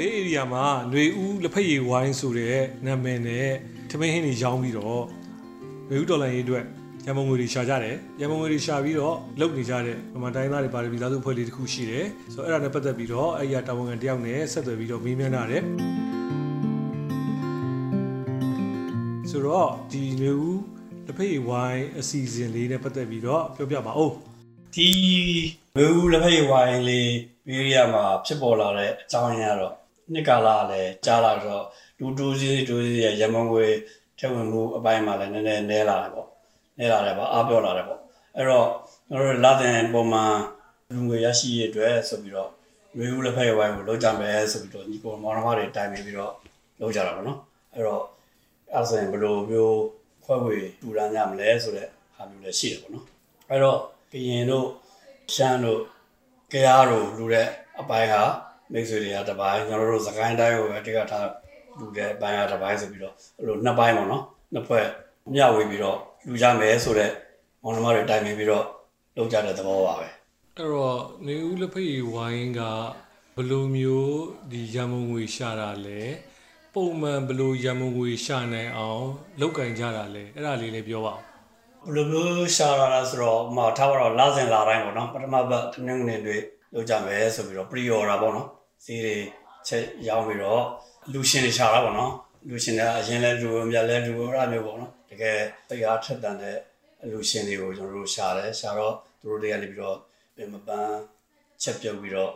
ဘေးဧရိယာမှာຫນွေဦးလက်ဖက်ရည်ဝိုင်းဆိုတဲ့နာမည်နဲ့ထမင်းဟင်းတွေရောင်းပြီးတော့ຫນွေဦးဒေါ်လာရေးအတွက်ရန်ပုံငွေတွေရှာကြတယ်ရန်ပုံငွေတွေရှာပြီးတော့လုပ်နေကြတဲ့ဗမာတိုင်းသားတွေပါတယ်ပြည်သားစုအဖွဲ့လေးတစ်ခုရှိတယ်ဆိုတော့အဲ့ဒါနဲ့ပတ်သက်ပြီးတော့အဲ့ဒီတာဝန်ခံတယောက်နဲ့ဆက်သွယ်ပြီးတော့မေးမြန်းရတယ်ဆိုတော့ဒီຫນွေဦးလက်ဖက်ရည်ဝိုင်းအစီအစဉ်လေးနဲ့ပတ်သက်ပြီးတော့ပြောပြပါဦး ဒီဝေဦးလက်ဖက်ရည်ဝိုင်းလေးဘေးရီးယားမှာဖြစ်ပေါ်လာတဲ့အကြောင်းရင်းကတော့ နှစ်ကာလလည်းကြားလာတော့လူတူးစီတူးစီရဲ့ရမန်ငွေထက်ဝင်မှုအပိုင်းမှာလည်းနည်းနည်းနဲလာတယ်ပေါ့နဲလာတယ်ပေါ့အားပြောလာတယ်ပေါ့အဲ့တော့ကျွန်တော်တို့လာတဲ့ပုံမှန်လူငွေရရှိရတဲ့ဆိုပြီးတော့ဝေဦးလက်ဖက်ရည်ဝိုင်းကိုလုပ်ကြမယ်ဆိုပြီးတော့ညီကိုမောင်နှမတွေတိုင်ပင်ပြီးတော့လုပ်ကြတာပေါ့နော်အဲ့တော့အဲ့ဆိုရင်ဘယ်လိုမျိုးခွဲဝေတူရမ်းကြမလဲဆိုတဲ့ဟာမျိုးလည်းရှိတယ်ပေါ့နော်အဲ့တော့ကရင်တို့ရှမ်းတို့ကြားတို့လူတဲ့အပိုင်းဟာ မိတ်ဆွေတွေကတစ်ပိုင်းကျွန်တော်တို့စကိုင်းတိုင်းကိုပဲတိကျထားလူတဲ့အပိုင်းကတစ်ပိုင်းဆိုပြီးတော့အဲ့လိုနှစ်ပိုင်းပေါ့နော်နှစ်ဖွဲ့မျှဝေပြီးတော့လူကြမယ်ဆိုတော့မောင်နှမတွေတိုင်ပင်ပြီးတော့လုပ်ကြတဲ့သဘောပါပဲအဲ့တော့နေဦးလက်ဖက်ရည်ဝိုင်းကဘယ်လိုမျိုးဒီရန်မုံငွေရှာတာလဲပုံမှန်ဘယ်လိုရန်မုံငွေရှာနိုင်အောင်လောက်ကင်ကြတာလဲအဲ့ဒါလေးလည်းပြောပါဦးဘယ်လိုမျိုးရှာရတာဆိုတော့ဟိုထားပါတော့လာစဉ်လာတိုင်းပေါ့နော်ပထမဘက်တနင်္ဂနွေတွေလုပ်ကြမယ်ဆိုပြီးတော့ pre order ပေါ့နော် စီးတွေချက်ရောင်းပြီးတော့လူရှင်တွေရှာတာပေါ့နော်လူရှင်တွေအရင်လဲလူမြတ်လဲလူအဲ့ဒါမျိုးပေါ့နော်တကယ်တရားထက်တန်တဲ့လူရှင်တွေကိုကျွန်တော်တို့ရှာတယ်ရှာတော့သူတို့တွေကနေပြီးတော့ပြင်မပန်းချက်ပြုတ်ပြီးတော့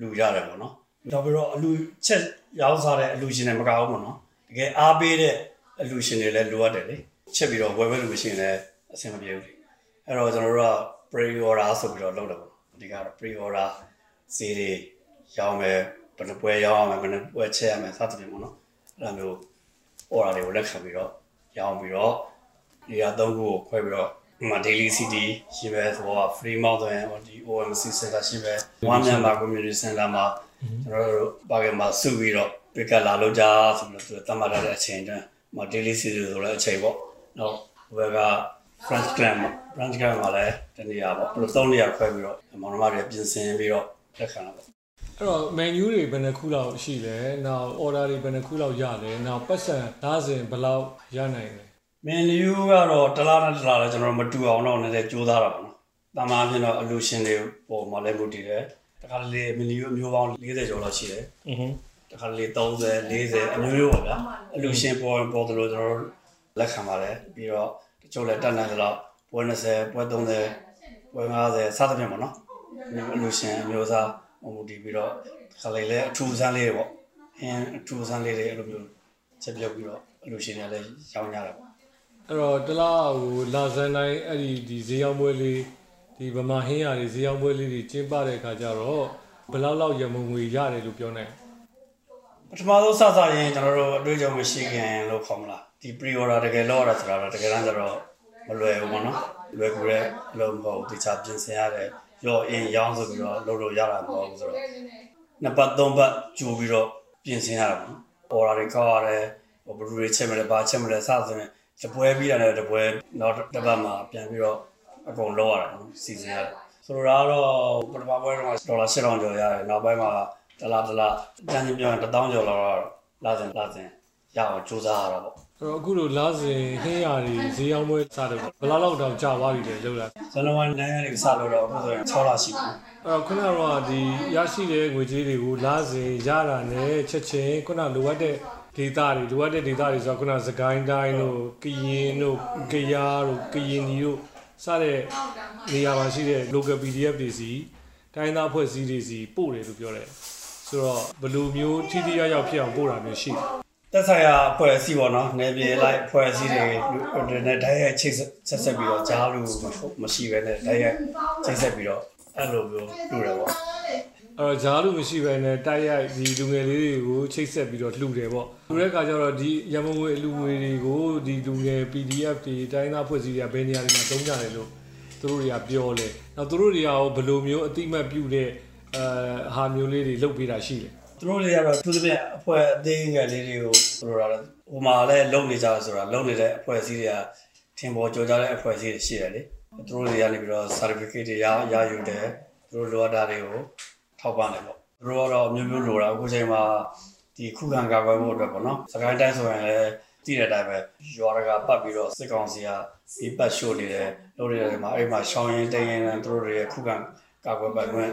လူရတယ်ပေါ့နော်နောက်ပြီးတော့အလူချက်ရောင်းစားတဲ့အလူရှင်တွေမကဘူးပေါ့နော်တကယ်အားပေးတဲ့အလူရှင်တွေလည်းလိုအပ်တယ်လေချက်ပြီးတော့ဝယ်ဝယ်လူရှင်လည်းအဆင်မပြေဘူးလေအဲ့တော့ကျွန်တော်တို့က pre order ဆိုပြီးတော့လုပ်တယ်ပေါ့အဓိကတော့ pre order စီးတွေ ရောင်းမယ်ဘယ်နှပွဲရောင်းရမယ်ဘယ်နှပွဲချက်ရမယ်စသဖြင့်ပေါ့နော်အဲ့လိုမျိုး order တွေကိုလက်ခံပြီးတော့ရောင်းပြီးတော့ဒီကသုံးခုကိုခွဲပြီးတော့ဒီမှာ daily cd ရှိပဲဆိုတော့ free mount ဆိုရင်ဒီ OMC center ရှိပဲ One Myanmar community center မှာကျွန်တော်တို့ပါကမှာစုပြီးတော့ pick up လာလို့ကြဆိုပြီးတော့တတ်မှတ်ထားတဲ့အချိန်တန်းမှာ daily cd ဆိုလည်းအချိန်ပေါ့နောက်ဘယ်က French Clan မှာ French Clan မှာလည်းတနေရာပေါ့ဘယ်လိုသုံးနေရာခွဲပြီးတော့မောင်နှမတွေပြင်ဆင်ပြီးတော့လက်ခံတာပေါ့ အဲ့တော့ menu တွေဘယ်နှခုလောက်ရှိလဲနောက် order တွေဘယ်နှခုလောက်ရလဲနောက်ပတ်စံဒါဇင်ဘယ်လောက်ရနိုင်လဲ menu ကတော့တစ်လားတစ်လားလဲကျွန်တော်မတူအောင်တော့နည်းနည်းကြိုးစားတာပေါ့နော်။တမားအဖြစ်တော့ allusion တွေပေါ်မှာလည်းမတူတယ်။တခါလေ menu မျိုးပေါင်း40ကျော်လောက်ရှိတယ်။အင်းဟင်းတခါလေ30 40အမျိုးမျိုးပါဗျာ။ allusion ပေါ်ပေါ်တယ်လို့ကျွန်တော်လက်ခံပါတယ်။ပြီးတော့တချို့လည်းတက်နိုင်သလောက်ပွဲ20ပွဲ30ပွဲ50စသဖြင့်ပေါ့နော်။အလိုရှင်အမျိုးသား မူတည်ပြီးတော့တစ်ခါလေလည်းအထူးဆန်းလေးတွေပေါ့။အင်းအထူးဆန်းလေးတွေအဲ့လိုမျိုးချက်ပြုတ်ပြီးတော့အလူရှင်တွေလည်းရောင်းကြတယ်ပေါ့အဲ့တော့တလားဟိုလာဇန်တိုင်းအဲ့ဒီဒီဈေးရောက်ပွဲလေးဒီဗမာဟင်းရတွေဈေးရောက်ပွဲလေးတွေကျင်းပတဲ့အခါကျတော့ဘယ်လောက်လောက်ရန်မုံငွေရတယ်လို့ပြောနိုင်ပထမဆုံးစစရင်ကျွန်တော်တို့အတွေ့အကြုံမရှိခင်လို့ခေါ်မလားဒီ pre order တကယ်လောက်ရတာဆိုတာတော့တကယ်တမ်းကျတော့မလွယ်ဘူးပေါ့နော်လွယ်ကူတဲ့အလုပ်မဟုတ်ဘူးတခြားပြင်ဆင်ရတယ် ရော့အင်းရောင်းဆိုပြီးတော့လုပ်လို့ရတာမဟုတ်ဘူးဆိုတော့နှစ်ပတ်သုံးပတ်ကြိုပြီးတော့ပြင်ဆင်ရတာပေါ့နော် order တွေကောက်ရတယ်ဟိုဘယ်လိုတွေချက်မလဲဘာချက်မလဲစသဖြင့်တပွဲပြီးတာနဲ့တပွဲနောက်တစ်ပတ်မှာပြန်ပြီးတော့အကုန်လောက်ရတာနော်စီစဉ်ရတယ်ဆိုတော့ကတော့ပထမပွဲတော့ဒေါ်လာ8000ကျော်ရတယ်နောက်ပိုင်းမှာတလားတလားတန်းချင်းပြောရင်1000ကျော်လောက်တော့လာစဉ်လာစဉ်ရအောင်စူးစမ်းရတာပေါ့ အဲ့တော့အခုလိုလာဇင်ဟင်းရတွေဈေးရောက်ပွဲစတယ်ဘယ်လောက်လောက်တောင်ကြာသွားပြီလဲလောက်လာဇန်နဝါရီနိုင်ရက်တွေစလို့တော့အခုဆိုရင်6လရှိပြီအဲ့တော့ခုနကတော့ဒီရရှိတဲ့ငွေကြေးတွေကိုလာဇင်ရတာနဲ့ချက်ချင်းခုနလိုအပ်တဲ့ဒေတာတွေလိုအပ်တဲ့ဒေတာတွေဆိုတော့ခုနစကိုင်းတိုင်းတို့ကရင်တို့ကယားတို့ကရင်နီတို့စတဲ့နေရာမှာရှိတဲ့ local PDF တွေစီတိုင်းသားဖွဲ့စည်းတွေစီပို့တယ်လို့ပြောတယ်ဆိုတော့ဘယ်လိုမျိုးထိထိရောက်ရောက်ဖြစ်အောင်ပို့တာမျိုးရှိတယ် တက်ဆိုင်ရာအဖွဲ့အစည်းပေါ့နော်နေပြည်လိုက်အဖွဲ့အစည်းတွေတွေနဲ့ဓာတ်ရိုက်ချိတ်ဆက်ဆက်ပြီးတော့ကြားလို့မရှိပဲနဲ့ဓာတ်ရိုက်ချိတ်ဆက်ပြီးတော့အဲ့လိုမျိုးလုပ်တယ်ပေါ့အဲ့တော့ဂျားလို့မရှိဘဲနဲ့တိုက်ရိုက်ဒီလူငယ်လေးတွေကိုချိတ်ဆက်ပြီးတော့လှူတယ်ပေါ့လှူတဲ့အခါကျတော့ဒီရမုံငွေအလူငွေတွေကိုဒီလူငယ် PDF တွေတိုင်းသားဖွဲ့စည်းတွေကဘယ်နေရာတွေမှာသုံးကြတယ်လို့သူတို့တွေကပြောလဲနောက်သူတို့တွေကရောဘယ်လိုမျိုးအတိမတ်ပြုတဲ့အဲဟာမျိုးလေးတွေလုပ်ပေးတာရှိတယ်သူ တို့တွေကတော့သူတို့ရဲ့အဖွဲ့အသေးငယ်လေးတွေကိုသူတို့ကလည်းဟိုမှာလည်းလုံနေကြဆိုတာလုံနေတဲ့အဖွဲ့အစည်းတွေကထင်ပေါ်ကြော်ကြတဲ့အဖွဲ့အစည်းတွေရှိတယ်လေသူတို့တွေကနေပြီးတော့ certificate တွေရရယူတယ်သူတို့လိုအပ်တာတွေကိုထောက်ပံ့တယ်ပေါ့သူတို့ကတော့မျိုးမျိုးလိုတာအခုချိန်မှာဒီခုခံကာကွယ်ဖို့အတွက်ပေါ့နော်စကိုင်းတိုင်းဆိုရင်လည်းတည်တဲ့အတိုင်းပဲရွာတကာပတ်ပြီးတော့စစ်ကောင်စီကဒီပတ်ရှို့နေတယ်လို့တွေတယ်မှာအဲ့မှာရှောင်းရင်တရင်နဲ့သူတို့တွေရဲ့ခုခံကာကွယ်ပတ်ခွင့်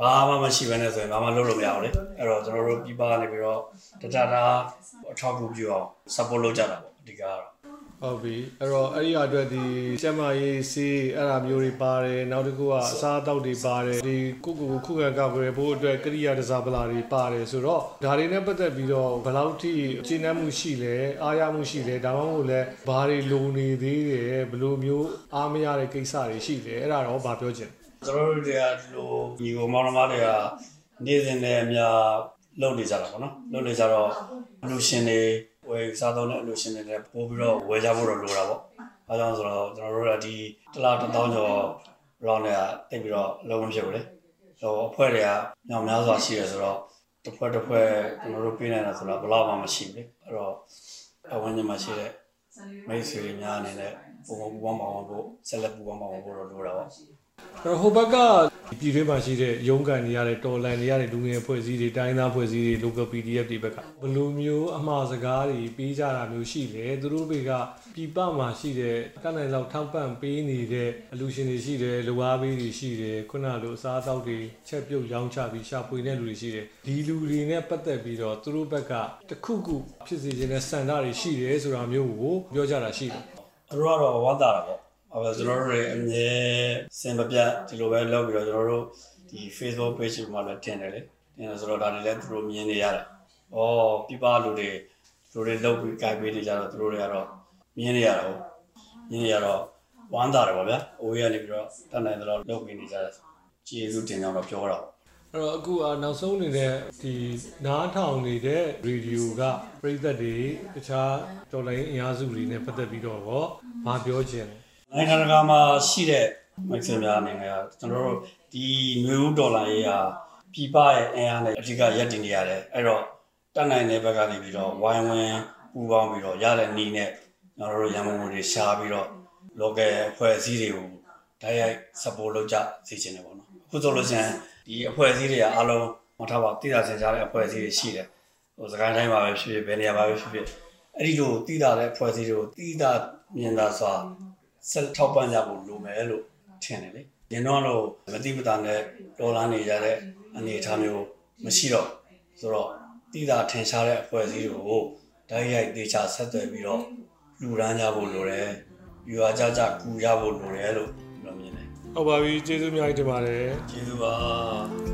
ဘာမှမရှိဘဲနဲ့ဆိုရင်ဘာမှလုပ်လို့မရဘူးလေအဲ့တော့ကျွန်တော်တို့ပြပနေပြီးတော့တတတာအထောက်အကူပြုအောင် support လုပ်ကြတာပေါ့အဓိကကတော့ဟုတ်ပြီအဲ့တော့အဲ့ဒီအတွက်ဒီကျမရေးစီးအဲ့ဒါမျိုးတွေပါတယ်နောက်တစ်ခုကအစားအသောက်တွေပါတယ်ဒီကိုကိုကိုခုခံကာကွယ်ဖို့အတွက်ကရိယာတစားပလာတွေပါတယ်ဆိုတော့ဒါတွေနဲ့ပတ်သက်ပြီးတော့ဘယ်လောက်ထိကျင့်နှံမှုရှိလဲအားရမှုရှိလဲဒါမှမဟုတ်လဲဘာတွေလိုနေသေးတယ်ဘယ်လိုမျိုးအားမရတဲ့ကိစ္စတွေရှိလဲအဲ့ဒါတော့ဗာပြောချင် ကျွန်တော်တို့တွေကဒီလိုညီကိုမောင်နှမတွေကနေ့စဉ်နဲ့အများလုပ်နေကြတာပေါ့နော်လုပ်နေကြတော့အလူရှင်တွေဝယ်စားတော့တဲ့အလူရှင်တွေလည်းပို့ပြီးတော့ဝယ်ကြဖို့တော့လိုတာပေါ့။အဲကြောင့်ဆိုတော့ကျွန်တော်တို့ကဒီတစ်လားတစ်သောင်းကျော်လောက်နဲ့တိတ်ပြီးတော့လုံးဝမဖြစ်ဘူးလေ။ဟိုအဖွဲ့တွေကညောင်များစွာရှိရဆိုတော့တစ်ဖွဲ့တစ်ဖွဲ့ကျွန်တော်တို့ပေးနေတာဆိုတော့ဘယ်လောက်မှမရှိဘူးလေ။အဲ့တော့အဝင်ညမှာရှိတဲ့မိတ်ဆွေတွေများအနေနဲ့ပုံပုံပူပေါင်းပါဝင်ဖို့ဆက်လက်ပူပေါင်းပါဝင်ဖို့တော့လိုတာပေါ့။ အဲ့တော့ဟိုဘက်ကပြည်တွင်းမှာရှိတဲ့ရုံးကန်တွေရတဲ့တော်လန်တွေရတဲ့လူငယ်အဖွဲ့အစည်းတွေတိုင်းသားအဖွဲ့အစည်းတွေ local PDF တွေဘက်ကဘယ်လိုမျိုးအမှားစကားတွေပေးကြတာမျိုးရှိလဲသူတို့တွေကပြည်ပမှာရှိတဲ့ကန့်နိုင်လောက်ထောက်ပံ့ပေးနေတဲ့အလူရှင်တွေရှိတယ်လူအားပေးတွေရှိတယ်ခုနလိုအစားအသောက်တွေချက်ပြုတ်ရောင်းချပြီးရှာဖွေတဲ့လူတွေရှိတယ်ဒီလူတွေနဲ့ပတ်သက်ပြီးတော့သူတို့ဘက်ကတခုခုဖြစ်စေခြင်းနဲ့စံတာတွေရှိတယ်ဆိုတာမျိုးကိုပြောကြတာရှိတယ်သူတို့ကတော့ဝမ်းသာတာပေါ့။ အဲကျွန်တော်တို့တွေအမြဲစင်မပြတ်ဒီလိုပဲလုပ်ပြီးတော့ကျွန်တော်တို့ဒီ Facebook page မှာလည်းတင်တယ်လေ။တင်တယ်ဆိုတော့ဒါတွေလည်းသူတို့မြင်နေရတယ်။ဩပြပလူတွေသူတို့တွေလုပ်ပြီးကြိုက်ပေးနေကြတော့သူတို့တွေကတော့မြင်နေရတော့မြင်နေရတော့ဝမ်းသာတယ်ပေါ့ဗျာ။အိုးရနေပြီးတော့တတ်နိုင်တော့လုပ်ပေးနေကြတယ်။ကျေးဇူးတင်ကြောင်းတော့ပြောတာပေါ့။အဲ့တော့အခုအနောက်ဆုံးနေတဲ့ဒီနားထောင်နေတဲ့ရေဒီယိုကပြည်သက်တွေတခြားတော်လိုင်းအင်အားစုတွေနဲ့ပတ်သက်ပြီးတော့ရောမပြောချင်တယ် နိုင်ငံတကာမှာရှိတဲ့မိတ်ဆွေများအနေနဲ့ကကျွန်တော်တို့ဒီနွေဦးဒေါ်လာရေးဟာပြည်ပရဲ့အင်အားနဲ့အဓိကရပ်တည်နေရတယ်အဲ့တော့တက်နိုင်တဲ့ဘက်ကနေပြီးတော့ဝိုင်းဝန်းပူးပေါင်းပြီးတော့ရတဲ့နည်းနဲ့ကျွန်တော်တို့ရန်ကုန်တွေရှားပြီးတော့ local အဖွဲ့အစည်းတွေကိုတိုက်ရိုက် support လုပ်ကြစီချင်တယ်ပေါ့နော်အခုဆိုလို့ရှိရင်ဒီအဖွဲ့အစည်းတွေကအားလုံးမထားပါတိကျစင်ကြတဲ့အဖွဲ့အစည်းတွေရှိတယ်ဟိုစကိုင်းတိုင်းမှာပဲဖြစ်ဖြစ်ဘယ်နေရာမှာပဲဖြစ်ဖြစ်အဲ့ဒီလိုတိကျတဲ့အဖွဲ့အစည်းတွေကိုတိကျမြင်သာစွာ ဆက်ထောက်ပံ့ကြဖို့လိုမယ်လို့ထင်တယ်လေ။ဒီတော့လို့မတိမတာနဲ့ဒေါ်လာနေရတဲ့အနေအထားမျိုးမရှိတော့ဆိုတော့တိတာထင်ရှားတဲ့အဖွဲ့အစည်းတွေကိုဓာတ်ရိုက်တေချာဆက်သွယ်ပြီးတော့လူရန်ကြဖို့လိုတယ်။ယူအားကြကြကူကြဖို့လိုတယ်လို့ပြောမြင်တယ်ဟုတ်ပါပြီကျေးဇူးအများကြီးတင်ပါတယ်။ကျေးဇူးပါ။